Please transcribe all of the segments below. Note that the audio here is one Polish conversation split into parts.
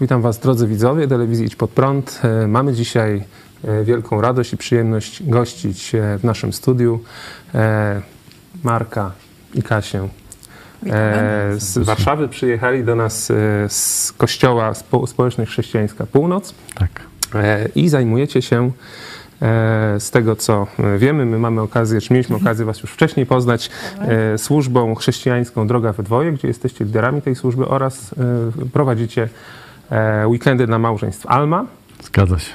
Witam Was, drodzy widzowie telewizji Idź Pod Prąd. E, Mamy dzisiaj e, wielką radość i przyjemność gościć e, w naszym studiu Marka i Kasię. Z Warszawy przyjechali do nas z kościoła Spo- Społeczność Chrześcijańska Północ Tak. i zajmujecie się z tego, co wiemy, my mamy okazję, czy mieliśmy okazję Was już wcześniej poznać, służbą chrześcijańską Droga we Dwoje, gdzie jesteście liderami tej służby oraz prowadzicie weekendy dla małżeństw Alma. Zgadza się.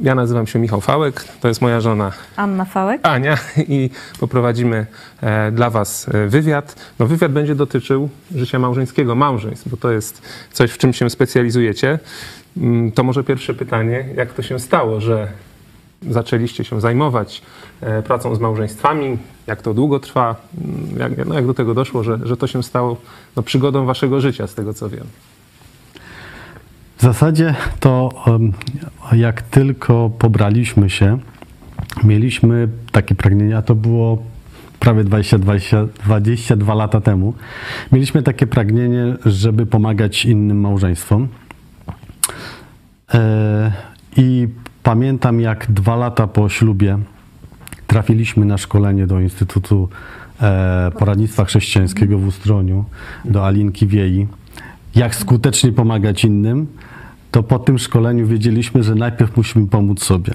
Ja nazywam się Michał Fałek, to jest moja żona Anna Fałek. Ania i poprowadzimy e, dla Was e, wywiad. No, wywiad będzie dotyczył życia małżeńskiego, małżeństw, bo to jest coś, w czym się specjalizujecie. Mm, To może pierwsze pytanie, jak to się stało, że zaczęliście się zajmować e, pracą z małżeństwami, jak to długo trwa, Mm, jak, no, jak do tego doszło, że, że to się stało no, przygodą Waszego życia, z tego co wiem. W zasadzie to jak tylko pobraliśmy się, mieliśmy takie pragnienie, a to było prawie 20, 20, 22 lata temu. Mieliśmy takie pragnienie, żeby pomagać innym małżeństwom. E, I pamiętam, jak dwa lata po ślubie trafiliśmy na szkolenie do Instytutu e, Poradnictwa Chrześcijańskiego w Ustroniu, do Alinki Wiei. Jak skutecznie pomagać innym, to po tym szkoleniu wiedzieliśmy, że najpierw musimy pomóc sobie.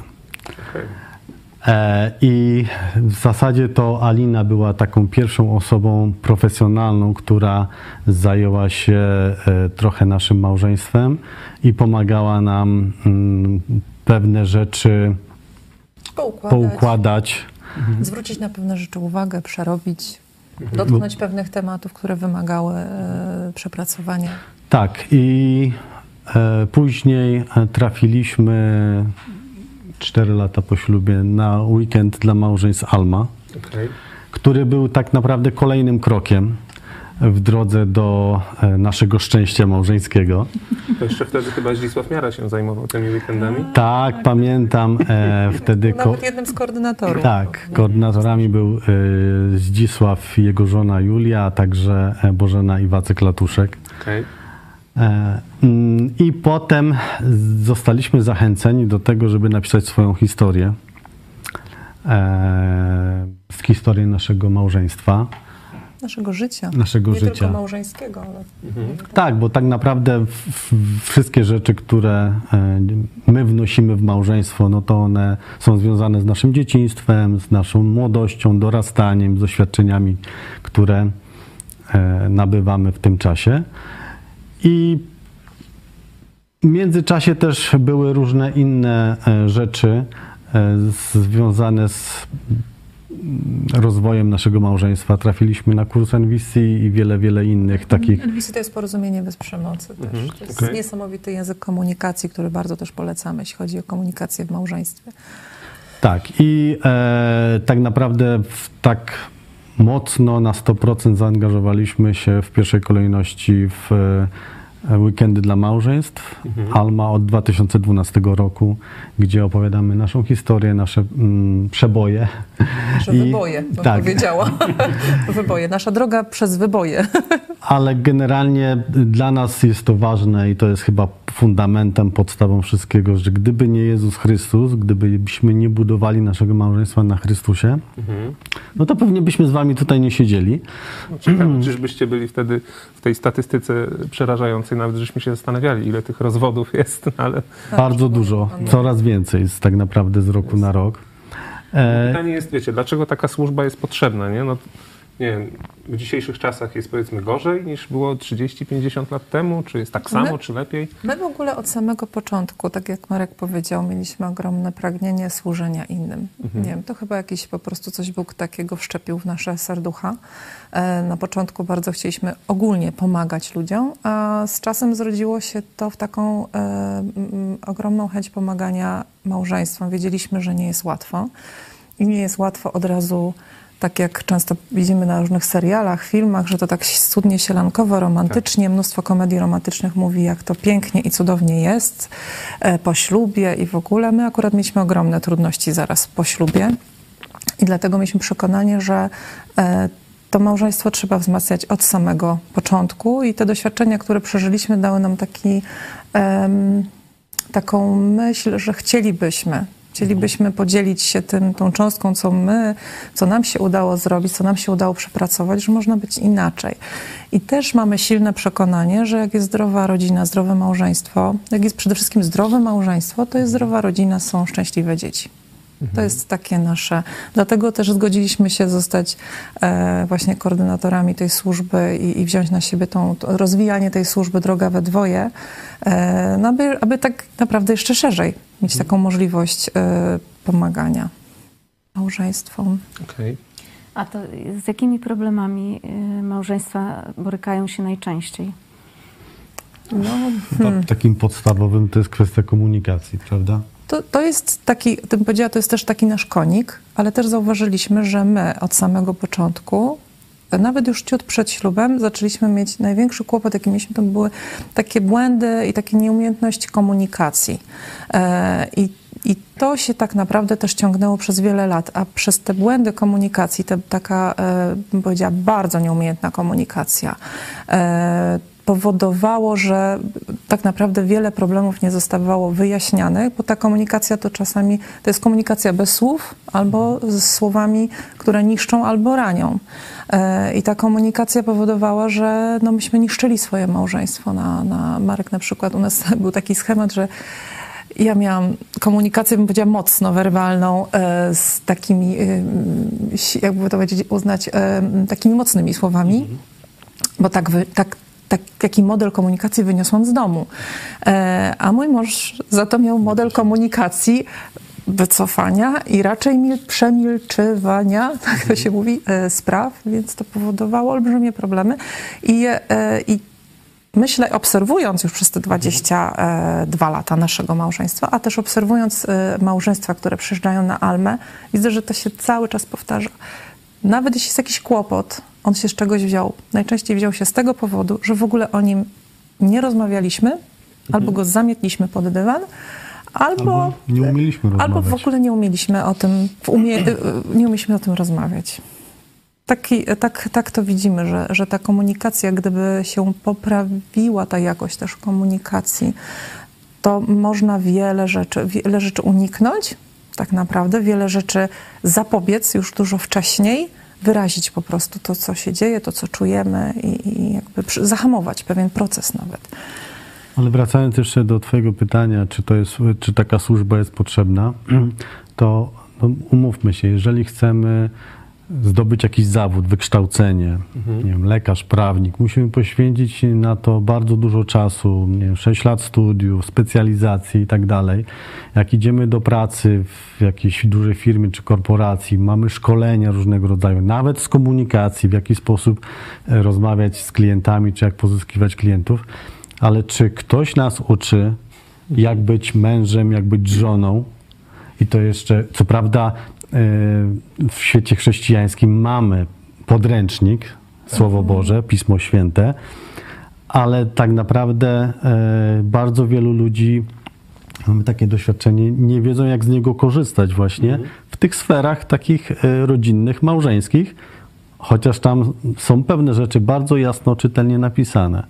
E, I w zasadzie to Alina była taką pierwszą osobą profesjonalną, która zajęła się e, trochę naszym małżeństwem i pomagała nam mm, pewne rzeczy Poukładać, poukładać. zwrócić na pewne rzeczy uwagę, przerobić, dotknąć pewnych tematów, które wymagały e, przepracowania. Tak, i później e, trafiliśmy 4 lata po ślubie na weekend dla małżeństw Alma. Okay. który był tak naprawdę kolejnym krokiem w drodze do e, naszego szczęścia małżeńskiego. To jeszcze wtedy chyba Zdzisław Miara się zajmował tymi weekendami. Tak, pamiętam e, wtedy. Ko- Nawet jednym z koordynatorów. tak, koordynatorami był e, Zdzisław i jego żona Julia, a także e, Bożena i Wacek Latuszek. Okay. E, mm, I potem zostaliśmy zachęceni do tego, żeby napisać swoją historię. E, z historii naszego małżeństwa. Naszego życia. Naszego Nie życia. tylko małżeńskiego, ale Tak, bo tak naprawdę wszystkie rzeczy, które e, my wnosimy w małżeństwo, no to one są związane z naszym dzieciństwem, z naszą młodością, dorastaniem, z doświadczeniami, które nabywamy w tym czasie. I w międzyczasie też były różne inne e, rzeczy e, związane z rozwojem naszego małżeństwa. Trafiliśmy na kurs NVC i wiele, wiele innych takich NVC to jest porozumienie bez przemocy też. Mhm, To jest okej. niesamowity język komunikacji, który bardzo też polecamy, jeśli chodzi o komunikację w małżeństwie. Tak, i e, tak naprawdę w, tak mocno na 100% zaangażowaliśmy się w pierwszej kolejności w e, weekendy dla małżeństw Alma od 2012 roku, gdzie opowiadamy naszą historię, nasze mm, przeboje. Nasze I- wyboje, bym tak. powiedziała. wyboje. Nasza droga przez wyboje. Ale generalnie dla nas jest to ważne i to jest chyba fundamentem, podstawą wszystkiego, że gdyby nie Jezus Chrystus, gdybyśmy nie budowali naszego małżeństwa na Chrystusie, Mhm. no to pewnie byśmy z wami tutaj nie siedzieli. No, Ciekawe, czyżbyście byli wtedy w tej statystyce przerażającej, nawet żeśmy się zastanawiali, ile tych rozwodów jest, no, ale Bardzo dużo, coraz więcej jest tak naprawdę z roku na rok. E, pytanie jest, wiecie, dlaczego taka służba jest potrzebna, nie? No, nie wiem, w dzisiejszych czasach jest powiedzmy gorzej niż było 30-50 lat temu, czy jest tak samo, My- czy lepiej? My w ogóle od samego początku, tak jak Marek powiedział, mieliśmy ogromne pragnienie służenia innym. Nie wiem, to chyba jakiś po prostu coś Bóg takiego wszczepił w nasze serducha. E, Na początku bardzo chcieliśmy ogólnie pomagać ludziom, a z czasem zrodziło się to w taką e, ogromną chęć pomagania małżeństwom. Wiedzieliśmy, że nie jest łatwo i nie jest łatwo od razu tak jak często widzimy na różnych serialach, filmach, że to tak cudnie sielankowo, romantycznie, mnóstwo komedii romantycznych mówi, jak to pięknie i cudownie jest e, po ślubie i w ogóle. My akurat mieliśmy ogromne trudności zaraz po ślubie i dlatego mieliśmy przekonanie, że e, to małżeństwo trzeba wzmacniać od samego początku i te doświadczenia, które przeżyliśmy, dały nam taki, taką myśl, że chcielibyśmy, chcielibyśmy podzielić się tym, tą cząstką, co my, co nam się udało zrobić, co nam się udało przepracować, że można być inaczej. I też mamy silne przekonanie, że jak jest zdrowa rodzina, zdrowe małżeństwo, jak jest przede wszystkim zdrowe małżeństwo, to jest zdrowa rodzina, są szczęśliwe dzieci. To jest takie nasze. Dlatego też zgodziliśmy się zostać e, właśnie koordynatorami tej służby i, i wziąć na siebie tą, to rozwijanie tej służby droga we dwoje, e, no aby, aby tak naprawdę jeszcze szerzej mieć taką możliwość e, pomagania małżeństwom. Okej. A to z jakimi problemami y, małżeństwa borykają się najczęściej? No, Ta- Takim podstawowym to jest kwestia komunikacji, prawda? To, to jest taki, to bym powiedziała, to jest też taki nasz konik, ale też zauważyliśmy, że my od samego początku, nawet już ciut przed ślubem, zaczęliśmy mieć największy kłopot, jaki mieliśmy, to były takie błędy i takie nieumiejętności komunikacji. E, I i to się tak naprawdę też ciągnęło przez wiele lat, a przez te błędy komunikacji, te, taka, e, bym powiedziała, bardzo nieumiejętna komunikacja, e, powodowało, że tak naprawdę wiele problemów nie zostawało wyjaśnianych, bo ta komunikacja to czasami to jest komunikacja bez słów albo z słowami, które niszczą albo ranią. E, I ta komunikacja powodowała, że no myśmy niszczyli swoje małżeństwo. Na, na Marek na przykład u nas był taki schemat, że ja miałam komunikację, bym powiedziała, mocno werbalną e, z takimi, e, jakby to powiedzieć, uznać, takimi mocnymi słowami, bo tak, wy, tak, tak, taki model komunikacji wyniosłam z domu. E, a mój mąż za to miał model komunikacji wycofania i raczej mil, przemilczywania, tak to się mówi, e, spraw, więc to powodowało olbrzymie problemy. I, e, i myślę, obserwując już przez te 22 lata naszego małżeństwa, a też obserwując małżeństwa, które przyjeżdżają na Almę, widzę, że to się cały czas powtarza. Nawet jeśli jest jakiś kłopot, on się z czegoś wziął. Najczęściej wziął się z tego powodu, że w ogóle o nim nie rozmawialiśmy, albo go zamietliśmy pod dywan, albo, Albo nie umieliśmy albo w rozmawiać. ogóle nie umieliśmy o tym, umie, y, nie umieliśmy o tym rozmawiać. Taki, tak, tak to widzimy, że, że ta komunikacja, gdyby się poprawiła ta jakość też komunikacji, to można wiele rzeczy, wiele rzeczy uniknąć, tak naprawdę, wiele rzeczy zapobiec już dużo wcześniej, wyrazić po prostu to, co się dzieje, to, co czujemy i, i jakby zahamować pewien proces nawet. Ale wracając jeszcze do Twojego pytania, czy, to jest, czy taka służba jest potrzebna, to no, umówmy się, jeżeli chcemy zdobyć jakiś zawód, wykształcenie, nie wiem, lekarz, prawnik, musimy poświęcić na to bardzo dużo czasu, nie wiem, 6 lat studiów, specjalizacji i tak dalej. Jak idziemy do pracy w jakiejś dużej firmie czy korporacji, mamy szkolenia różnego rodzaju, nawet z komunikacji, w jaki sposób e, rozmawiać z klientami, czy jak pozyskiwać klientów, ale czy ktoś nas uczy, jak być mężem, jak być żoną, i to jeszcze, co prawda, w świecie chrześcijańskim mamy podręcznik, Słowo Boże, Pismo Święte, ale tak naprawdę e, bardzo wielu ludzi, mamy takie doświadczenie, nie wiedzą, jak z niego korzystać właśnie w tych sferach takich e, rodzinnych, małżeńskich, chociaż tam są pewne rzeczy bardzo jasno, czytelnie napisane.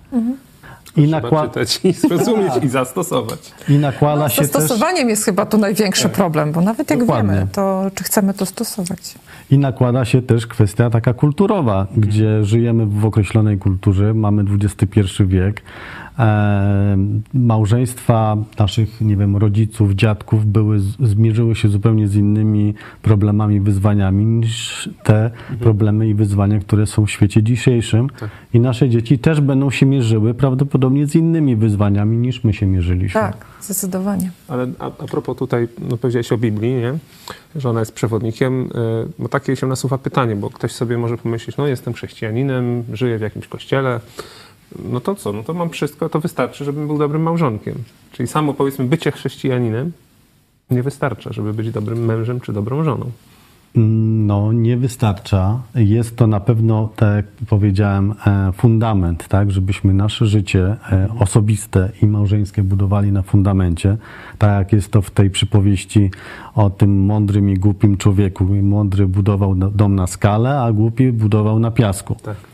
I, Trzeba nakła- czytać i zrozumieć i zastosować. I nakłada No, się z też... stosowaniem jest chyba tu największy problem, bo nawet jak Dokładnie. wiemy, to czy chcemy to stosować. I nakłada się też kwestia taka kulturowa, gdzie żyjemy w określonej kulturze, mamy XXI wiek. E, małżeństwa naszych, nie wiem, rodziców, dziadków były, zmierzyły się zupełnie z innymi problemami, wyzwaniami niż te problemy i wyzwania, które są w świecie dzisiejszym. I nasze dzieci też będą się mierzyły prawdopodobnie z innymi wyzwaniami niż my się mierzyliśmy. Tak, zdecydowanie. Ale a, a propos tutaj, no powiedziałeś o Biblii, nie? że ona jest przewodnikiem, y, bo takie się nasuwa pytanie, bo ktoś sobie może pomyśleć, no jestem chrześcijaninem, żyję w jakimś kościele, no to co, no to mam wszystko, to wystarczy, żebym był dobrym małżonkiem. Czyli samo powiedzmy bycie chrześcijaninem nie wystarcza, żeby być dobrym mężem czy dobrą żoną. No, nie wystarcza. Jest to na pewno, tak jak powiedziałem, e, fundament, tak, żebyśmy nasze życie e, osobiste i małżeńskie budowali na fundamencie. Tak jak jest to w tej przypowieści o tym mądrym i głupim człowieku. Mądry budował do- dom na skalę, a głupi budował na piasku. Tak.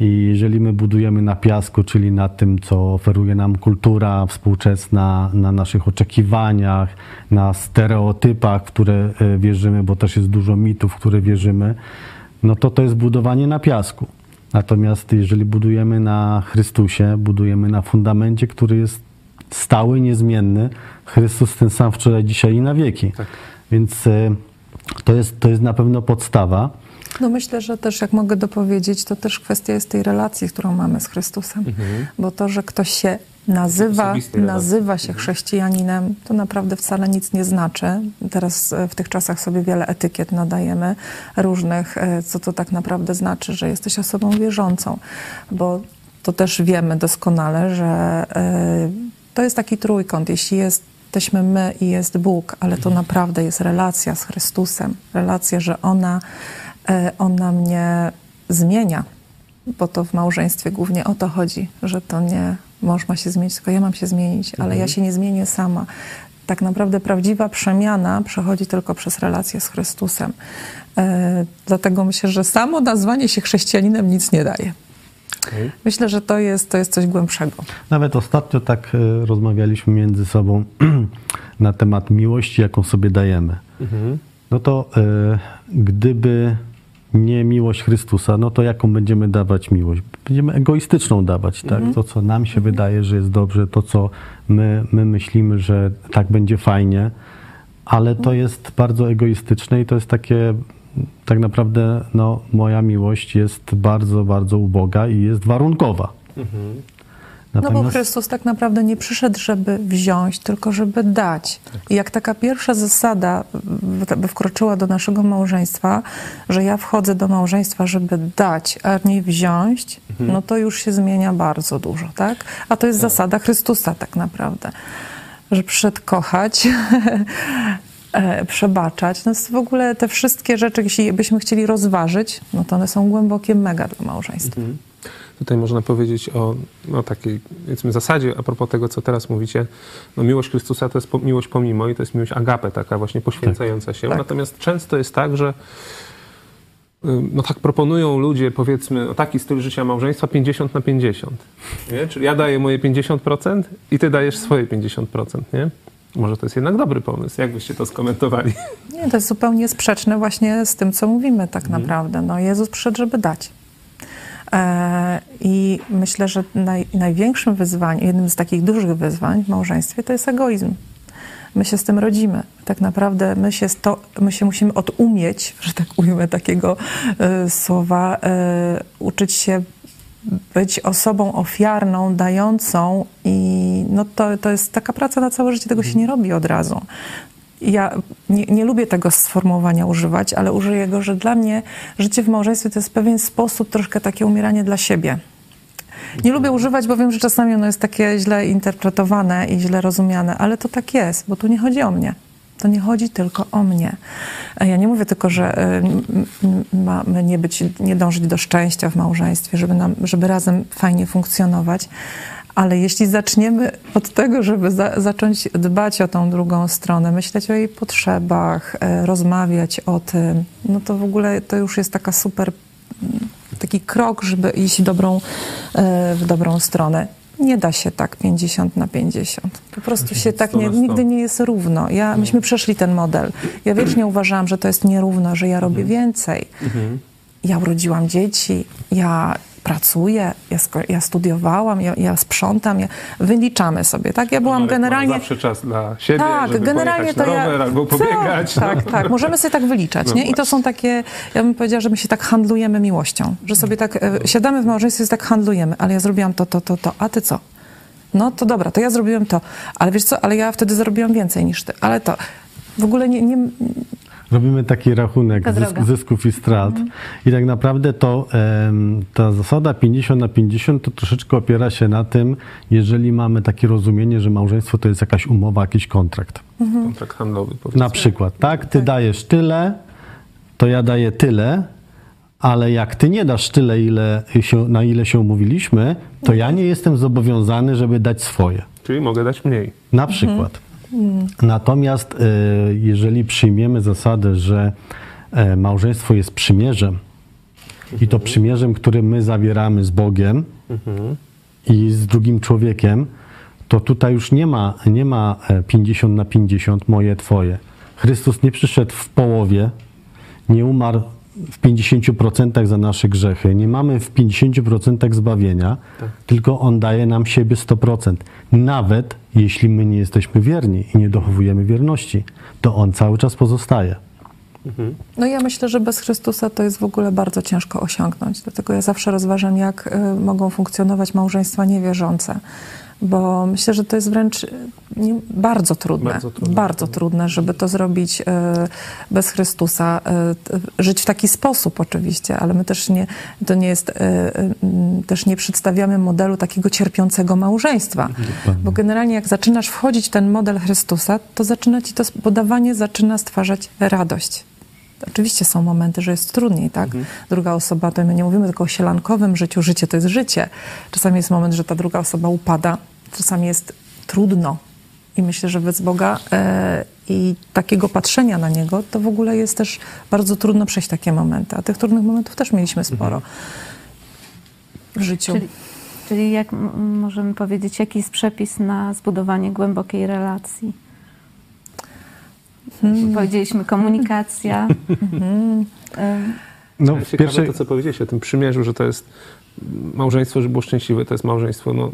I jeżeli my budujemy na piasku, czyli na tym, co oferuje nam kultura współczesna, na naszych oczekiwaniach, na stereotypach, w które e, wierzymy, bo też jest dużo mitów, w które wierzymy, no to to jest budowanie na piasku. Natomiast jeżeli budujemy na Chrystusie, budujemy na fundamencie, który jest stały, niezmienny, Chrystus ten sam wczoraj, dzisiaj i na wieki. Tak. Więc e, to jest, to jest na pewno podstawa. No myślę, że też, jak mogę dopowiedzieć, to też kwestia jest tej relacji, którą mamy z Chrystusem. Bo to, że ktoś się nazywa, nazywa się chrześcijaninem, to naprawdę wcale nic nie znaczy. Teraz e, w tych czasach sobie wiele etykiet nadajemy różnych, e, co to tak naprawdę znaczy, że jesteś osobą wierzącą. Bo to też wiemy doskonale, że e, to jest taki trójkąt. Jeśli jest jesteśmy my i jest Bóg, ale to naprawdę jest relacja z Chrystusem. Relacja, że ona, ona mnie zmienia, bo to w małżeństwie głównie o to chodzi, że to nie mąż ma się zmienić, tylko ja mam się zmienić, ale ja się nie zmienię sama. Tak naprawdę prawdziwa przemiana przechodzi tylko przez relację z Chrystusem. E, dlatego myślę, że samo nazwanie się chrześcijaninem nic nie daje. Okej. Myślę, że to jest, to jest coś głębszego. Nawet ostatnio tak e, rozmawialiśmy między sobą na temat miłości, jaką sobie dajemy. Mhm. No to e, gdyby nie miłość Chrystusa, no to jaką będziemy dawać miłość? Będziemy egoistyczną dawać, tak? To, co nam się wydaje, że jest dobrze, to, co my, my myślimy, że tak będzie fajnie, ale to jest bardzo egoistyczne i to jest takie, tak naprawdę, no, moja miłość jest bardzo, bardzo uboga i jest warunkowa. No bo Chrystus tak naprawdę nie przyszedł, żeby wziąć, tylko żeby dać. I jak taka pierwsza zasada by wkroczyła do naszego małżeństwa, że ja wchodzę do małżeństwa, żeby dać, a nie wziąć, no to już się zmienia bardzo dużo, tak? A to jest zasada Chrystusa tak naprawdę, że przyszedł kochać, e, przebaczać. No w ogóle te wszystkie rzeczy, jeśli byśmy chcieli rozważyć, no to one są głębokie mega dla małżeństwa. Tutaj można powiedzieć o no, takiej powiedzmy, zasadzie, a propos tego, co teraz mówicie. No, miłość Chrystusa to jest po, miłość pomimo i to jest miłość agape, taka właśnie poświęcająca się. Tak. Natomiast często jest tak, że no tak proponują ludzie, powiedzmy, o taki styl życia małżeństwa 50 na 50. Nie? Czyli ja daję moje 50% i ty dajesz swoje 50%, nie? Może to jest jednak dobry pomysł. Jak byście to skomentowali? Nie, to jest zupełnie sprzeczne właśnie z tym, co mówimy tak naprawdę. No, Jezus przyszedł, żeby dać. E, I myślę, że naj, największym wyzwaniem, jednym z takich dużych wyzwań w małżeństwie to jest egoizm. My się z tym rodzimy. Tak naprawdę my się, sto, my się musimy odumieć, że tak ujmę takiego e, słowa, e, uczyć się być osobą ofiarną, dającą i no to, to jest taka praca na całe życie, tego się nie robi od razu. Ja nie, nie lubię tego sformułowania używać, ale użyję go, że dla mnie życie w małżeństwie to jest pewien sposób troszkę takie umieranie dla siebie. Nie lubię używać, bo wiem, że czasami ono jest takie źle interpretowane i źle rozumiane, ale to tak jest, bo tu nie chodzi o mnie. To nie chodzi tylko o mnie. A Ja nie mówię tylko, że m- mamy nie, być, nie dążyć do szczęścia w małżeństwie, żeby, nam, żeby razem fajnie funkcjonować, ale jeśli zaczniemy od tego, żeby za, zacząć dbać o tą drugą stronę, myśleć o jej potrzebach, e, rozmawiać o tym, no to w ogóle to już jest taka super mm, taki krok, żeby iść w dobrą, e, w dobrą stronę. Nie da się tak 50 na 50. Po prostu się tak 100 nie, na 100. nigdy nie jest równo. Ja, myśmy przeszli ten model. Ja wiecznie uważałam, że to jest nierówno, że ja robię więcej. Ja urodziłam dzieci, ja pracuję, ja, ja studiowałam, ja, ja sprzątam, ja, wyliczamy sobie, tak? Ja byłam Marek generalnie... zawsze czas dla siebie, Tak, żeby generalnie to ja. albo pobiegać. Tak, no. tak. Możemy sobie tak wyliczać, No nie? I to są takie, ja bym powiedziała, że my się tak handlujemy miłością. Że sobie tak e, siadamy w małżeństwie i tak handlujemy, ale ja zrobiłam to, to, to, to, a ty co? No to dobra, to ja zrobiłem to, ale wiesz co, ale ja wtedy zrobiłam więcej niż ty, ale to. W ogóle nie, nie, Robimy taki rachunek zysk, zysków i strat. I tak naprawdę to ta zasada 50 na 50 to troszeczkę opiera się na tym, jeżeli mamy takie rozumienie, że małżeństwo to jest jakaś umowa, jakiś kontrakt. Kontrakt handlowy, powiedzmy. Na przykład, tak? Ty dajesz tyle, to ja daję tyle, ale jak ty nie dasz tyle, ile się, na ile się umówiliśmy, to ja nie jestem zobowiązany, żeby dać swoje. Czyli mogę dać mniej. Na przykład. Natomiast e, jeżeli przyjmiemy zasadę, że e, małżeństwo jest przymierzem i to przymierzem, które my zawieramy z Bogiem i z drugim człowiekiem, to tutaj już nie ma, nie ma e, 50 na 50 moje, twoje. Chrystus nie przyszedł w połowie, nie umarł w 50% za nasze grzechy. Nie mamy w 50% zbawienia, tylko On daje nam siebie 100%. Nawet jeśli my nie jesteśmy wierni i nie dochowujemy wierności, to On cały czas pozostaje. No ja myślę, że bez Chrystusa to jest w ogóle bardzo ciężko osiągnąć. Dlatego ja zawsze rozważam, jak y, mogą funkcjonować małżeństwa niewierzące. Bo myślę, że to jest wręcz y, nie, bardzo trudne. Bardzo trudne. Bardzo trudne, żeby to zrobić y, bez Chrystusa. Y, żyć w taki sposób oczywiście, ale my też nie, to nie jest, y, y, y, też nie przedstawiamy modelu takiego cierpiącego małżeństwa. Bo generalnie jak zaczynasz wchodzić w ten model Chrystusa, to zaczyna ci to podawanie zaczyna stwarzać radość. Oczywiście są momenty, że jest trudniej, tak? Druga osoba, to my nie mówimy tylko o sielankowym życiu, życie to jest życie. Czasami jest moment, że ta druga osoba upada, czasami jest trudno. I myślę, że bez Boga e, i takiego patrzenia na Niego, to w ogóle jest też bardzo trudno przejść takie momenty. A tych trudnych momentów też mieliśmy sporo w życiu. Czyli, czyli jak m- możemy powiedzieć, jaki jest przepis na zbudowanie głębokiej relacji? Powiedzieliśmy komunikacja. Ym, No, w Ciekawe pierwszej, to, co powiedzieliście o tym przymierzu, że to jest małżeństwo, żeby było szczęśliwe, to jest małżeństwo, no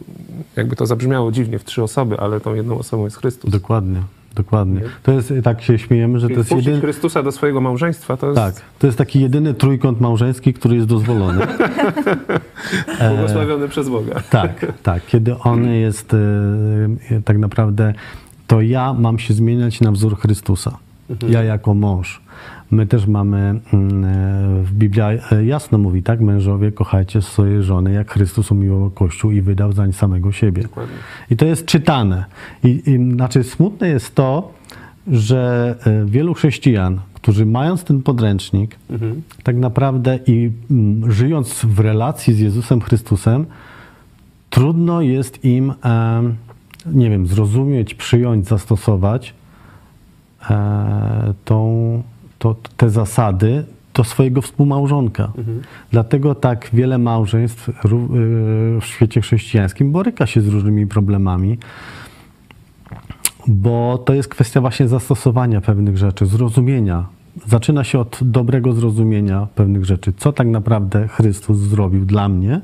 jakby to zabrzmiało dziwnie, w trzy osoby, ale tą jedną osobą jest Chrystus. Dokładnie, dokładnie. To jest, tak się śmiejemy, że to jest jedyny... Chrystusa do swojego małżeństwa, to jest Tak, to jest taki jedyny trójkąt małżeński, który jest dozwolony. błogosławiony przez Boga. Tak, tak. Kiedy on jest e, e, tak naprawdę, to ja mam się zmieniać na wzór Chrystusa. Ja jako mąż. My też mamy, mm, w Biblia e, jasno mówi, tak, mężowie kochajcie swoje żony, jak Chrystus umiłował Kościół i wydał zań samego siebie. Dokładnie. I to jest czytane. I, i znaczy smutne jest to, że e, wielu chrześcijan, którzy mając ten podręcznik, tak naprawdę i mm, żyjąc w relacji z Jezusem Chrystusem, trudno jest im, nie wiem, zrozumieć, przyjąć, zastosować e, tą, to, te zasady do swojego współmałżonka. Dlatego tak wiele małżeństw y, w świecie chrześcijańskim boryka się z różnymi problemami, bo to jest kwestia właśnie zastosowania pewnych rzeczy, zrozumienia. Zaczyna się od dobrego zrozumienia pewnych rzeczy, co tak naprawdę Chrystus zrobił dla mnie e,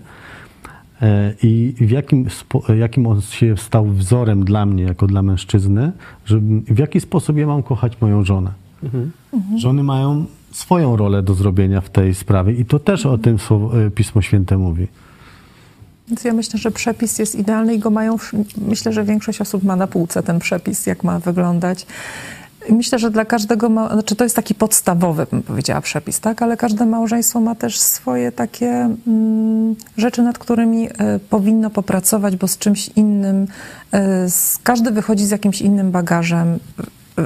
i w jakim, jakim on się stał wzorem dla mnie, jako dla mężczyzny, że w jaki sposób ja mam kochać moją żonę. Żony mają swoją rolę do zrobienia w tej sprawie i to też o tym słowo- e, Pismo Święte mówi. Więc ja myślę, że przepis jest idealny i go mają. Myślę, że większość osób ma na półce ten przepis, jak ma wyglądać. Myślę, że dla każdego, ma, znaczy to jest taki podstawowy, bym powiedziała, przepis, tak? Ale każde małżeństwo ma też swoje takie mm, rzeczy, nad którymi e, powinno popracować, bo z czymś innym, e, z, każdy wychodzi z jakimś innym bagażem,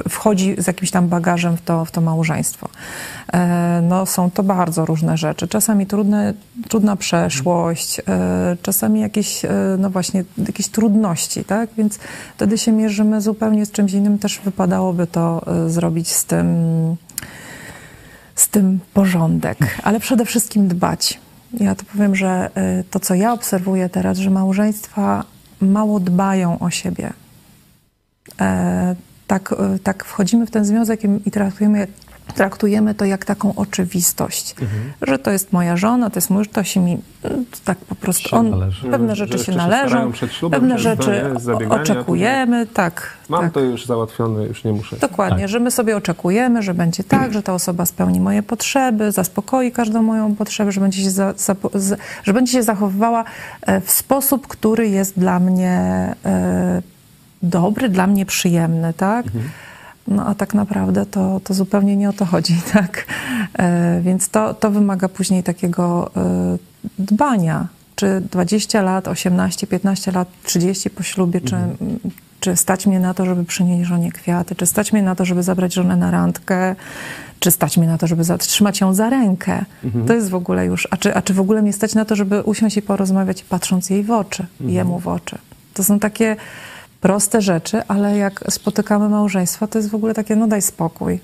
wchodzi z jakimś tam bagażem w to, w to małżeństwo. E, No, są to bardzo różne rzeczy. Czasami trudne, trudna przeszłość, e, czasami jakieś, e, no właśnie, jakieś trudności, tak? Więc wtedy się mierzymy zupełnie z czymś innym. Też wypadałoby to zrobić z tym, z tym porządek, ale przede wszystkim dbać. Ja to powiem, że to, co ja obserwuję teraz, że małżeństwa mało dbają o siebie tak, e, tak wchodzimy w ten związek i, traktujemy, traktujemy to jak taką oczywistość, że to jest moja żona, to jest mój, to się mi mm, tak po prostu, Się on, należy. pewne rzeczy się się należą, przed ślubem, pewne rzeczy o- oczekujemy, tak. Mam tak. to już załatwione, już nie muszę. Dokładnie, że my sobie oczekujemy, że będzie tak, że ta osoba spełni moje potrzeby, zaspokoi każdą moją potrzebę, że będzie się, za, zapo- z, że będzie się zachowywała e, w sposób, który jest dla mnie e, dobry, dla mnie przyjemny, tak? No a tak naprawdę to, to zupełnie nie o to chodzi, tak? E, więc to, to wymaga później takiego e, dbania. Czy 20 lat, 18, 15 lat, 30 po ślubie, czy, czy stać mnie na to, żeby przynieść żonie kwiaty, czy stać mnie na to, żeby zabrać żonę na randkę, czy stać mnie na to, żeby zatrzymać ją za rękę. To jest w ogóle już, a czy, a czy w ogóle mnie stać na to, żeby usiąść i porozmawiać, patrząc jej w oczy, jemu w oczy. To są takie proste rzeczy, ale jak spotykamy małżeństwo, to jest w ogóle takie, no daj spokój.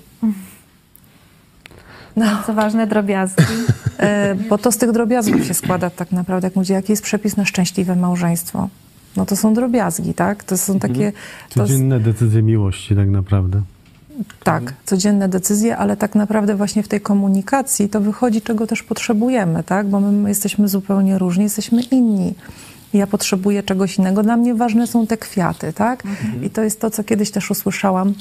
No. Co ważne, drobiazgi. E, bo to z tych drobiazgów się składa tak naprawdę. Jak mówię, jaki jest przepis na szczęśliwe małżeństwo? No to są drobiazgi, tak? To są takie... To, Codzienne decyzje miłości tak naprawdę. tak, codzienne decyzje, ale tak naprawdę właśnie w tej komunikacji to wychodzi, czego też potrzebujemy, tak? Bo my jesteśmy zupełnie różni, jesteśmy inni. Ja potrzebuję czegoś innego. Dla mnie ważne są te kwiaty, tak? I to jest to, co kiedyś też usłyszałam,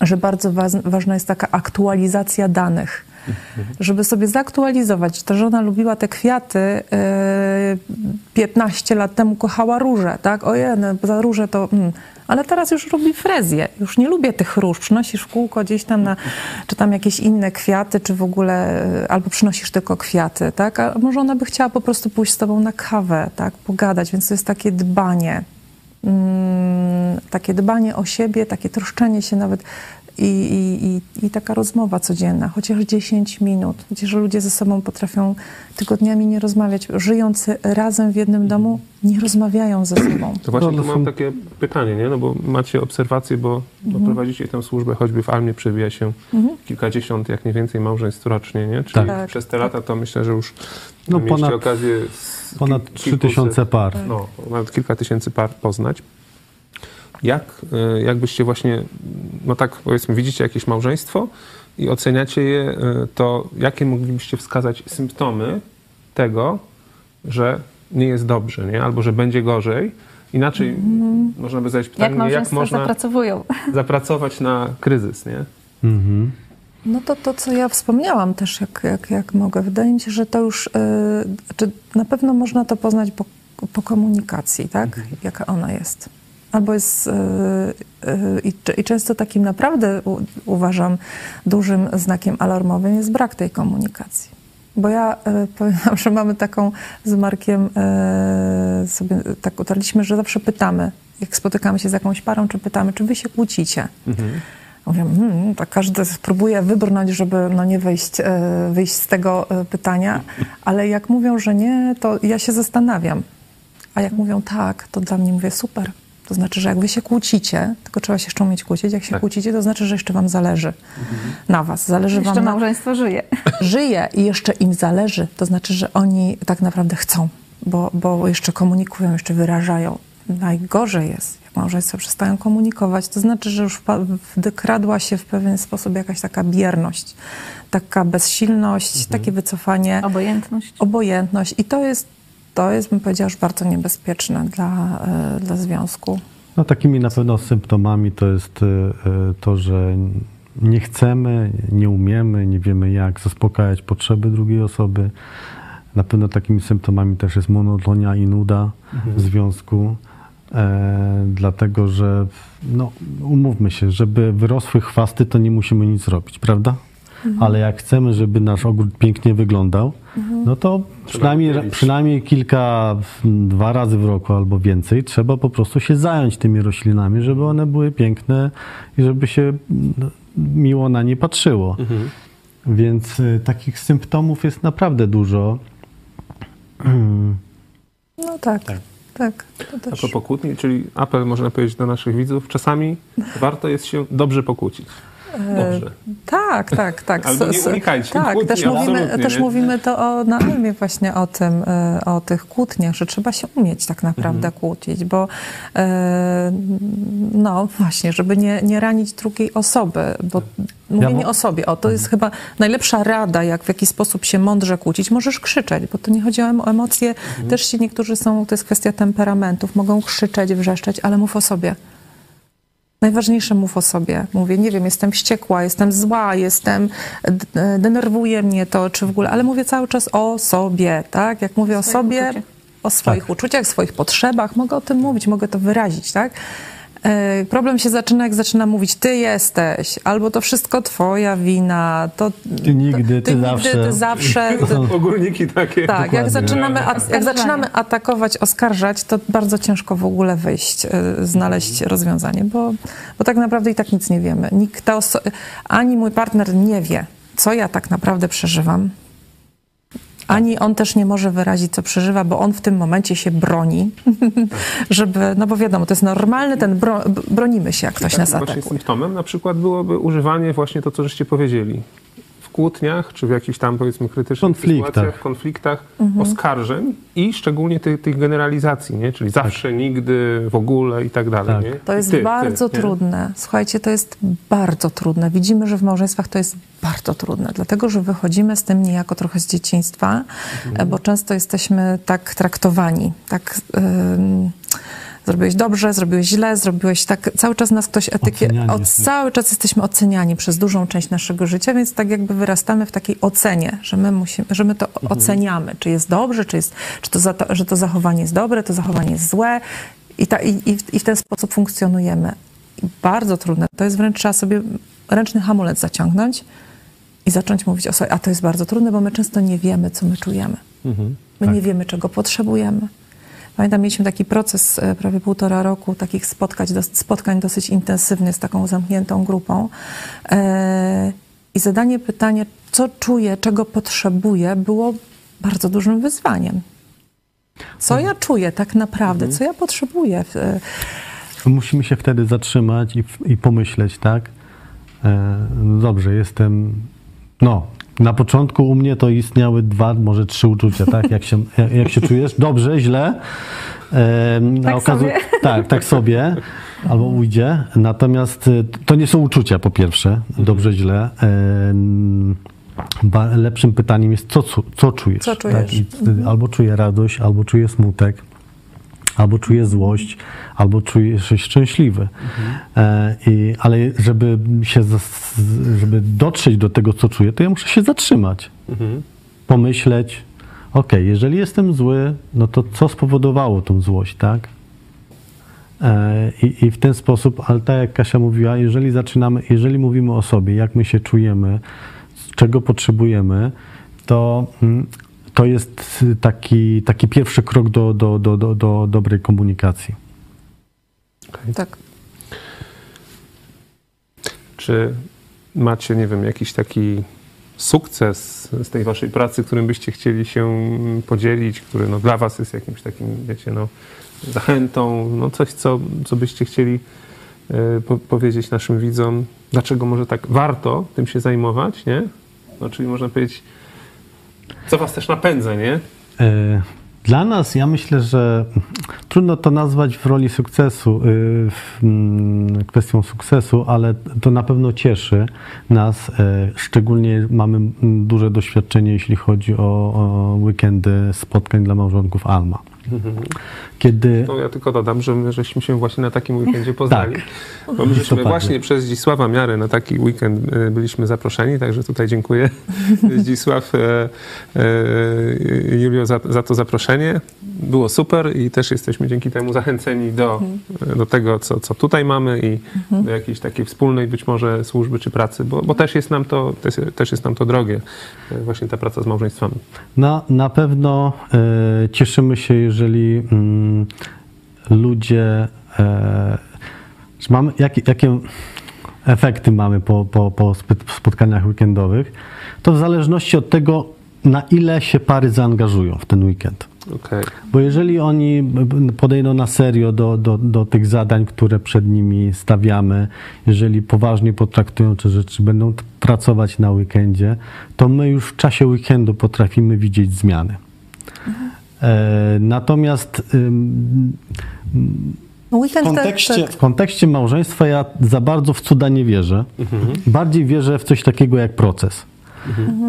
że bardzo wa- ważna jest taka aktualizacja danych. Żeby sobie zaktualizować. Ta żona lubiła te kwiaty, yy, 15 lat temu kochała róże, tak? Ojej, no, za róże to... Mm. Ale teraz już robi frezję. Już nie lubię tych róż. Przynosisz w kółko gdzieś tam na... Czy tam jakieś inne kwiaty, czy w ogóle... yy, Albo przynosisz tylko kwiaty, tak? A może ona by chciała po prostu pójść z tobą na kawę, tak? Pogadać. Więc to jest takie dbanie mm, takie dbanie o siebie, takie troszczenie się nawet i, i, i, i taka rozmowa codzienna, chociaż 10 minut. Że ludzie ze sobą potrafią tygodniami nie rozmawiać. Żyjący razem w jednym domu nie rozmawiają ze sobą. To właśnie No, tu mam takie pytanie, nie? No bo macie obserwacje, bo, bo prowadzicie tę służbę, choćby w Almie przewija się kilkadziesiąt, jak nie więcej małżeństw rocznie, nie? Czyli Tak. przez te lata to myślę, że już No, mieliście ponad- okazję z Ponad kil- 3000 par. No, nawet kilka tysięcy par poznać. Jak, y, jakbyście właśnie, no tak powiedzmy, widzicie jakieś małżeństwo i oceniacie je, y, to jakie moglibyście wskazać symptomy tego, że nie jest dobrze, nie? albo że będzie gorzej? Inaczej można by zadać Jak pytanie, jak, małżeństwa można zapracowują. zapracować na kryzys, nie? Mhm. No to to, co ja wspomniałam też, jak, jak, jak mogę. Wydaje mi się, że to już, yy, czy na pewno można to poznać po, po komunikacji, tak? Jaka ona jest. Albo jest, yy, yy, i, i często takim naprawdę u, uważam dużym znakiem alarmowym jest brak tej komunikacji. Bo ja yy, powiem że mamy taką z Markiem, sobie tak utarliśmy, że zawsze pytamy, jak spotykamy się z jakąś parą, czy pytamy, czy wy się kłócicie. Mówię, hmm, tak każdy próbuje wybrnąć, żeby no nie wyjść, e, wyjść z tego e, pytania, ale jak mówią, że nie, to ja się zastanawiam. A jak mówią tak, to dla mnie mówię super. To znaczy, że jak wy się kłócicie, tylko trzeba się jeszcze umieć kłócić, jak się Tak. kłócicie, to znaczy, że jeszcze wam zależy na was. Zależy Jeszcze wam na, małżeństwo żyje. żyje i jeszcze im zależy, to znaczy, że oni tak naprawdę chcą, bo, bo jeszcze komunikują, jeszcze wyrażają. Najgorzej jest, jak małżeństwa przestają komunikować, to znaczy, że już wkradła się w pewien sposób jakaś taka bierność, taka bezsilność, takie wycofanie, Obojętność. obojętność i to jest, to jest, bym powiedziała, już bardzo niebezpieczne dla, e, dla związku. No takimi na pewno symptomami to jest y, y, to, że nie chcemy, nie umiemy, nie wiemy jak zaspokajać potrzeby drugiej osoby. Na pewno takimi symptomami też jest monotonia i nuda w związku. E, dlatego, że no, umówmy się, żeby wyrosły chwasty, to nie musimy nic robić, prawda? Ale jak chcemy, żeby nasz ogród pięknie wyglądał, no to przynajmniej, przynajmniej kilka, m, dwa razy w roku albo więcej trzeba po prostu się zająć tymi roślinami, żeby one były piękne i żeby się m, miło na nie patrzyło. Więc y, takich symptomów jest naprawdę dużo. No tak, tak. to A też. propos kłótni, czyli apel można powiedzieć do naszych widzów, czasami warto jest się dobrze pokłócić. Dobrze. Tak, tak, tak. Albo nie unikajcie Tak, kłótni, też mówimy, też nie? mówimy to o, na Almie właśnie o tym, e, o tych kłótniach, że trzeba się umieć tak naprawdę Mhm. kłócić, bo e, no właśnie, żeby nie, nie ranić drugiej osoby, bo mówienie mo- o sobie, o to jest chyba najlepsza rada, jak w jaki sposób się mądrze kłócić. Możesz krzyczeć, bo to nie chodzi o em- o emocje. Mhm. Też ci niektórzy są, to jest kwestia temperamentów, mogą krzyczeć, wrzeszczeć, ale mów o sobie. Najważniejsze mów o sobie. Mówię, nie wiem, jestem wściekła, jestem zła, jestem, denerwuje mnie to, czy w ogóle, ale mówię cały czas o sobie, tak? Jak mówię o sobie, uczuciach. o swoich uczuciach, swoich potrzebach, mogę o tym mówić, mogę to wyrazić, tak? E, Problem się zaczyna, jak zaczyna mówić, ty jesteś, albo to wszystko twoja wina, to Ty nigdy, ty nigdy, zawsze. ty zawsze. Ty, Ogólniki takie. tak, jak zaczynamy, jak zaczynamy atakować, oskarżać, to bardzo ciężko w ogóle wyjść, y, znaleźć rozwiązanie, bo, bo tak naprawdę i tak nic nie wiemy. Nikt ta oso- ani mój partner nie wie, co ja tak naprawdę przeżywam, ani on też nie może wyrazić, co przeżywa, bo on w tym momencie się broni, żeby, no bo wiadomo, to jest normalny ten, bro, bronimy się, jak ktoś nas Właśnie atakuje. symptomem na przykład byłoby używanie właśnie to, co żeście powiedzieli. W kłótniach, czy w jakichś tam powiedzmy krytycznych Konfliktach. sytuacjach, konfliktach, Mhm. oskarżeń i szczególnie tych, tych generalizacji, nie? czyli zawsze, nigdy, w ogóle i tak dalej. Tak. Nie? To jest Ty, ty, bardzo nie? trudne. Słuchajcie, to jest bardzo trudne. Widzimy, że w małżeństwach to jest bardzo trudne, dlatego że wychodzimy z tym niejako trochę z dzieciństwa, Mhm. bo często jesteśmy tak traktowani, tak. ym, Zrobiłeś dobrze, zrobiłeś źle, zrobiłeś tak. Cały czas nas ktoś. Oceniani Od, cały czas jesteśmy oceniani przez dużą część naszego życia, więc tak jakby wyrastamy w takiej ocenie, że my, musimy, że my to Mhm. oceniamy, czy jest dobrze, czy, jest, czy to, za to, że to zachowanie jest dobre, to zachowanie jest złe. I, ta, i, i, w- I w ten sposób funkcjonujemy. I bardzo trudne. To jest wręcz trzeba sobie ręczny hamulec zaciągnąć i zacząć mówić o sobie. A to jest bardzo trudne, bo my często nie wiemy, co my czujemy. Mhm. My Tak. nie wiemy, czego potrzebujemy. Pamiętam, mieliśmy taki proces e, prawie półtora roku, takich spotkań, dos- spotkań dosyć intensywnych z taką zamkniętą grupą. E, I zadanie pytania, co czuję, czego potrzebuję, było bardzo dużym wyzwaniem. Co ja czuję tak naprawdę, co ja potrzebuję? E, Musimy się wtedy zatrzymać i, i pomyśleć, tak? Dobrze, jestem. No, na początku u mnie to istniały dwa, może trzy uczucia, tak? Jak się, jak, się czujesz? Dobrze, źle. Tak sobie. Tak, tak sobie. Albo ujdzie. Natomiast e, to nie są uczucia, po pierwsze. Dobrze, źle. Lepszym pytaniem jest, co, co czujesz? Co czujesz? Tak? I albo czuję radość, albo czuję smutek albo czuję złość, albo czuję się szczęśliwy. E, i, ale żeby się, żeby dotrzeć do tego, co czuję, to ja muszę się zatrzymać, Mhm. pomyśleć, ok, jeżeli jestem zły, no to co spowodowało tą złość, tak? E, I, I w ten sposób, ale tak jak Kasia mówiła, jeżeli zaczynamy, jeżeli mówimy o sobie, jak my się czujemy, czego potrzebujemy, to, mm, to jest taki, taki pierwszy krok do, do, do, do, do dobrej komunikacji. tak. Czy macie, nie wiem, jakiś taki sukces z tej waszej pracy, którym byście chcieli się podzielić, który no, dla was jest jakimś takim, wiecie, no, zachętą, no coś, co, co byście chcieli e, po, powiedzieć naszym widzom, dlaczego może tak warto tym się zajmować, nie? No, czyli można powiedzieć, co was też napędza, nie? E, Dla nas, ja myślę, że trudno to nazwać w roli sukcesu, y, mm, kwestią sukcesu, ale to na pewno cieszy nas. e, Szczególnie mamy duże doświadczenie, jeśli chodzi o weekendy spotkań dla małżonków Alma. Kiedy To ja tylko dodam, że my żeśmy się właśnie na takim weekendzie poznali. Tak. Bo my żeśmy właśnie przez Zdzisława Miary na taki weekend y, byliśmy zaproszeni, także tutaj dziękuję Zdzisław, e, e, Julio za, za to zaproszenie. Było super i też jesteśmy dzięki temu zachęceni do, do tego, co, co tutaj mamy i do jakiejś takiej wspólnej być może służby czy pracy, bo, bo też jest nam to też, też jest nam to drogie, e, właśnie ta praca z małżeństwami. Na, na pewno e, cieszymy się, jeżeli mm, ludzie. E, mamy, jakie, jakie efekty mamy po, po, po spotkaniach weekendowych, to w zależności od tego, na ile się pary zaangażują w ten weekend. Okej. Bo jeżeli oni podejdą na serio do, do, do tych zadań, które przed nimi stawiamy, jeżeli poważnie potraktują te rzeczy, będą pracować na weekendzie, to my już w czasie weekendu potrafimy widzieć zmiany. E, natomiast No w kontekście, te- w kontekście małżeństwa ja za bardzo w cuda nie wierzę. Bardziej wierzę w coś takiego jak proces.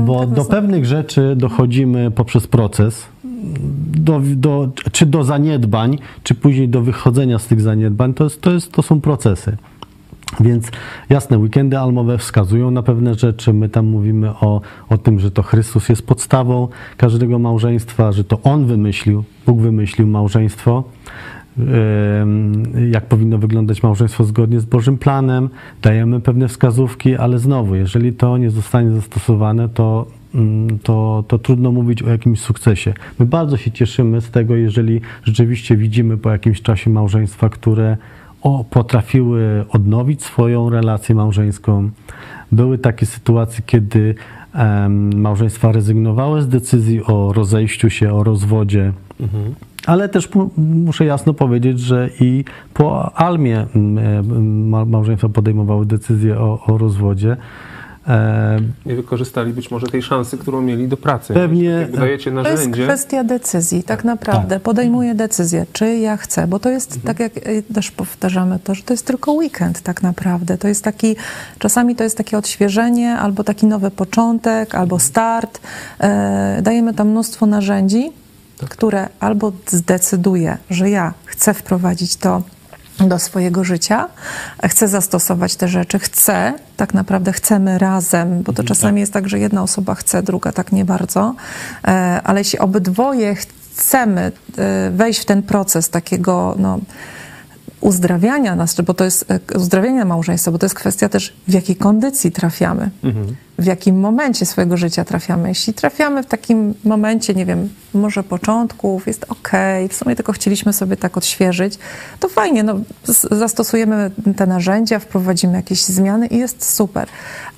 Bo do pewnych rzeczy dochodzimy poprzez proces, do, do, czy do zaniedbań, czy później do wychodzenia z tych zaniedbań, to, jest, to, jest, to są procesy. Więc jasne, weekendy almowe wskazują na pewne rzeczy. My tam mówimy o, o tym, że to Chrystus jest podstawą każdego małżeństwa, że to On wymyślił, Bóg wymyślił małżeństwo. jak powinno wyglądać małżeństwo zgodnie z Bożym planem, dajemy pewne wskazówki, ale znowu, jeżeli to nie zostanie zastosowane, to, mm, to, to trudno mówić o jakimś sukcesie. My bardzo się cieszymy z tego, jeżeli rzeczywiście widzimy po jakimś czasie małżeństwa, które o, potrafiły odnowić swoją relację małżeńską. Były takie sytuacje, kiedy em, małżeństwa rezygnowały z decyzji o rozejściu się, o rozwodzie. Ale też mu- muszę jasno powiedzieć, że i po Almie ma- małżeństwa podejmowały decyzję o, o rozwodzie. E, Nie wykorzystali być może tej szansy, którą mieli do pracy. Pewnie- dajecie To jest narzędzie. kwestia decyzji, tak naprawdę. Podejmuję decyzję, czy ja chcę, bo to jest, tak jak y, też powtarzamy to, że to jest tylko weekend tak naprawdę. To jest taki, czasami to jest takie odświeżenie, albo taki nowy początek, albo start. E, dajemy tam mnóstwo narzędzi, które albo zdecyduję, że ja chcę wprowadzić to do swojego życia, chcę zastosować te rzeczy, chcę, tak naprawdę chcemy razem, bo to czasami jest tak, że jedna osoba chce, druga tak nie bardzo, e, ale jeśli obydwoje chcemy e, wejść w ten proces takiego, no, uzdrawiania nas, bo to jest e, uzdrawiania małżeństwa, bo to jest kwestia też w jakiej kondycji trafiamy, w jakim momencie swojego życia trafiamy. Jeśli trafiamy w takim momencie, nie wiem, może początków, jest okej, w sumie tylko chcieliśmy sobie tak odświeżyć, to fajnie, no, zastosujemy te narzędzia, wprowadzimy jakieś zmiany i jest super.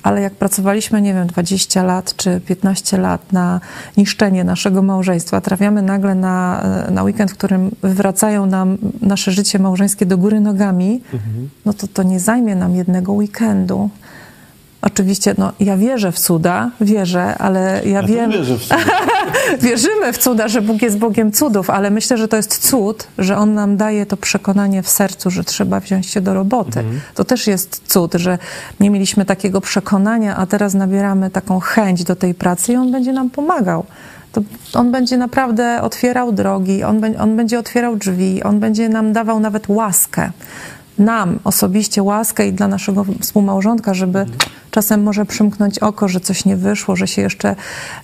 Ale jak pracowaliśmy, nie wiem, 20 lat czy 15 lat na niszczenie naszego małżeństwa, trafiamy nagle na, na weekend, w którym wywracają nam nasze życie małżeńskie do góry nogami, no to to nie zajmie nam jednego weekendu. Oczywiście, no, ja wierzę w cuda, wierzę, ale ja, wiem, wierzymy w cuda, że Bóg jest Bogiem cudów, ale myślę, że to jest cud, że On nam daje to przekonanie w sercu, że trzeba wziąć się do roboty. To też jest cud, że nie mieliśmy takiego przekonania, a teraz nabieramy taką chęć do tej pracy i On będzie nam pomagał. To on będzie naprawdę otwierał drogi, on, be- on będzie otwierał drzwi, on będzie nam dawał nawet łaskę. Nam osobiście łaskę i dla naszego współmałżonka, żeby czasem może przymknąć oko, że coś nie wyszło, że się jeszcze,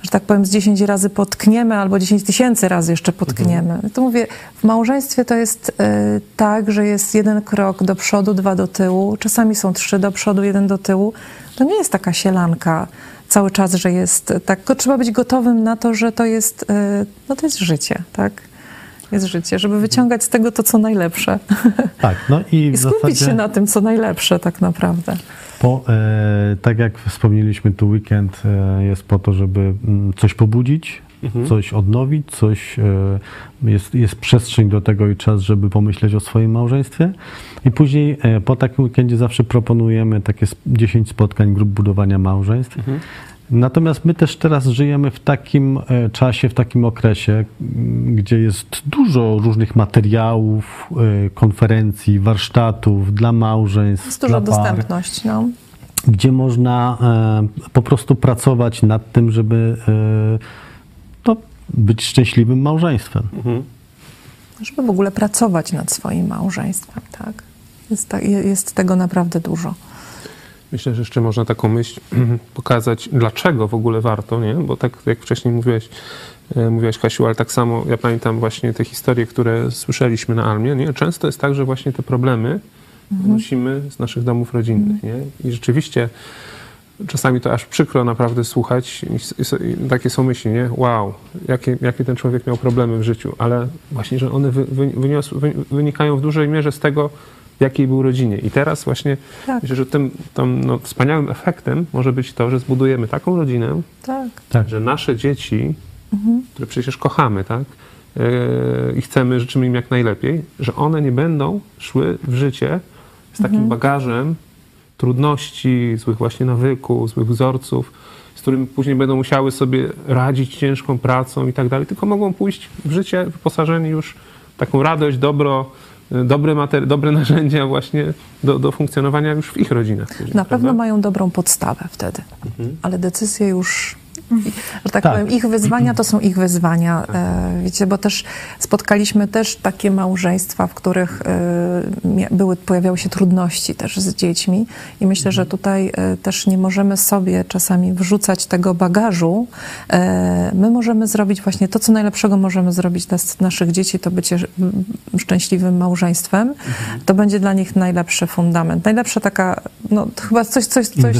że tak powiem, z 10 razy potkniemy albo 10 tysięcy razy jeszcze potkniemy. To mówię, w małżeństwie to jest y, tak, że jest jeden krok do przodu, dwa do tyłu, czasami są trzy do przodu, jeden do tyłu. To nie jest taka sielanka cały czas, że jest tak, trzeba być gotowym na to, że to jest, y, no to jest życie, tak? Jest życie, żeby wyciągać z tego to, co najlepsze. tak, no i, I skupić zasadzie... się na tym, co najlepsze tak naprawdę. Po, e, tak jak wspomnieliśmy, tu weekend e, jest po to, żeby mm, coś pobudzić, coś odnowić, coś, e, jest, jest przestrzeń do tego i czas, żeby pomyśleć o swoim małżeństwie. I później e, po takim weekendzie zawsze proponujemy takie sp- 10 spotkań grup budowania małżeństw. Natomiast my też teraz żyjemy w takim e, czasie, w takim okresie, gdzie jest dużo różnych materiałów, e, konferencji, warsztatów dla małżeństw. Jest par dostępność, no. gdzie można e, po prostu pracować nad tym, żeby e, no, być szczęśliwym małżeństwem. Żeby w ogóle pracować nad swoim małżeństwem, tak? Jest, ta, jest tego naprawdę dużo. Myślę, że jeszcze można taką myśl pokazać, dlaczego w ogóle warto, nie? Bo tak jak wcześniej mówiłeś, e, mówiłaś Kasiu, ale tak samo ja pamiętam właśnie te historie, które słyszeliśmy na Almie, nie? Często jest tak, że właśnie te problemy wnosimy z naszych domów rodzinnych, nie? I rzeczywiście czasami to aż przykro naprawdę słuchać i, takie są myśli, nie? Wow, jakie, jakie ten człowiek miał problemy w życiu, ale właśnie, że one wy, wy, wyniosły, wy, wynikają w dużej mierze z tego, w jakiej był rodzinie. I teraz właśnie Tak. myślę, że tym, tym no, wspaniałym efektem może być to, że zbudujemy taką rodzinę, Tak. Tak. że nasze dzieci, które przecież kochamy, tak? Yy, I chcemy, życzymy im jak najlepiej, że one nie będą szły w życie z takim bagażem trudności, złych właśnie nawyków, złych wzorców, z którymi później będą musiały sobie radzić ciężką pracą i tak dalej, tylko mogą pójść w życie wyposażeni już w taką radość, dobro, dobre, materi- dobre narzędzia właśnie do, do funkcjonowania już w ich rodzinach. później, Na pewno prawda? mają dobrą podstawę wtedy, ale decyzje już że tak, Tak. powiem, ich wyzwania to są ich wyzwania, e, wiecie, bo też spotkaliśmy też takie małżeństwa, w których e, były, pojawiały się trudności też z dziećmi i myślę, że tutaj e, też nie możemy sobie czasami wrzucać tego bagażu. My możemy zrobić właśnie to, co najlepszego możemy zrobić dla naszych dzieci, to bycie szczęśliwym małżeństwem. To będzie dla nich najlepszy fundament. Najlepsza taka, no chyba coś, coś, coś,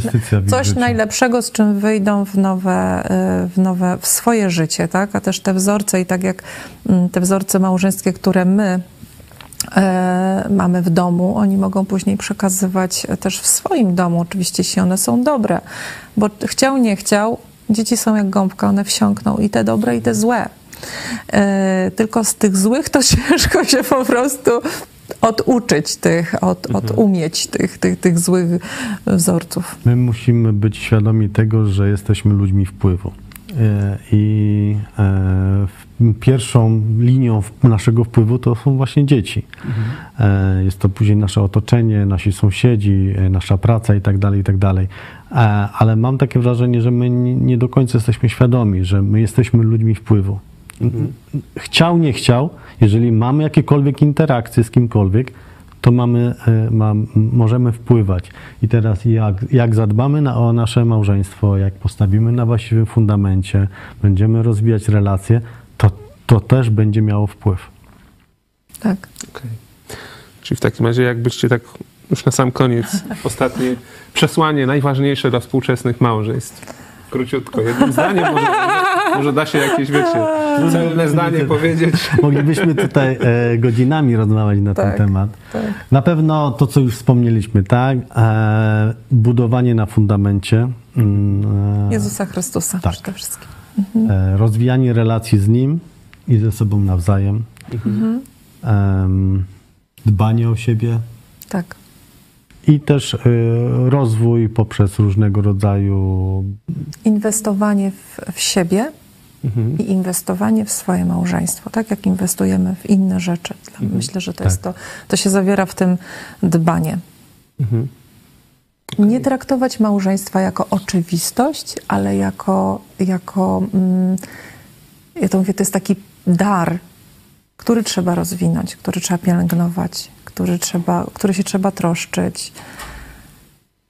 coś życie. najlepszego, z czym wyjdą w nowe, y, w nowe, w swoje życie, tak? A też te wzorce i tak jak mm, te wzorce małżeńskie, które my e, mamy w domu, oni mogą później przekazywać też w swoim domu, oczywiście, jeśli one są dobre. Bo chciał, nie chciał, dzieci są jak gąbka, one wsiąkną i te dobre, i te złe. E, tylko z tych złych to ciężko się po prostu oduczyć tych, od, odumieć tych, tych, tych złych wzorców. My musimy być świadomi tego, że jesteśmy ludźmi wpływu. E, I e, pierwszą linią naszego wpływu to są właśnie dzieci. E, Jest to później nasze otoczenie, nasi sąsiedzi, nasza praca i tak dalej, i tak dalej. Ale mam takie wrażenie, że my nie do końca jesteśmy świadomi, że my jesteśmy ludźmi wpływu. Chciał, nie chciał, jeżeli mamy jakiekolwiek interakcje z kimkolwiek, to mamy, e, mam, możemy wpływać. I teraz jak, jak zadbamy na, o nasze małżeństwo, jak postawimy na właściwym fundamencie, będziemy rozwijać relacje, to, to też będzie miało wpływ. Tak. Okej. Czyli w takim razie, jakbyście tak już na sam koniec, ostatnie przesłanie najważniejsze dla współczesnych małżeństw. Króciutko, jednym zdaniem, może, może, da się jakieś, wiecie, celne zdanie powiedzieć. Moglibyśmy tutaj e, godzinami rozmawiać na Tak, ten temat. tak. Na pewno to, co już wspomnieliśmy, tak? E, budowanie na fundamencie. mm, e, Jezusa Chrystusa Tak. przede wszystkim. e, rozwijanie relacji z Nim i ze sobą nawzajem, em, dbanie o siebie Tak. I też e, rozwój poprzez różnego rodzaju Inwestowanie w, w siebie i inwestowanie w swoje małżeństwo, tak jak inwestujemy w inne rzeczy. Dla- Myślę, że to jest to, to się zawiera w tym dbanie. Nie traktować małżeństwa jako oczywistość, ale jako, jako mm, ja to mówię, to jest taki dar, który trzeba rozwinąć, który trzeba pielęgnować, który, trzeba, który się trzeba troszczyć,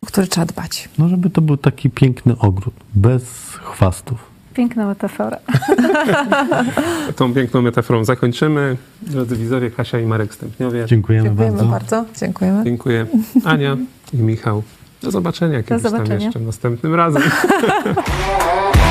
o który trzeba dbać. no żeby to był taki piękny ogród, bez chwastów. Piękna metafora. Tą piękną metaforą zakończymy. Drodzy widzowie, Kasia i Marek Stępniowie. Dziękujemy, Dziękujemy bardzo. bardzo. Dziękujemy. Dziękuję. Ania i Michał. Do zobaczenia kiedyś zobaczenia. tam jeszcze następnym razem.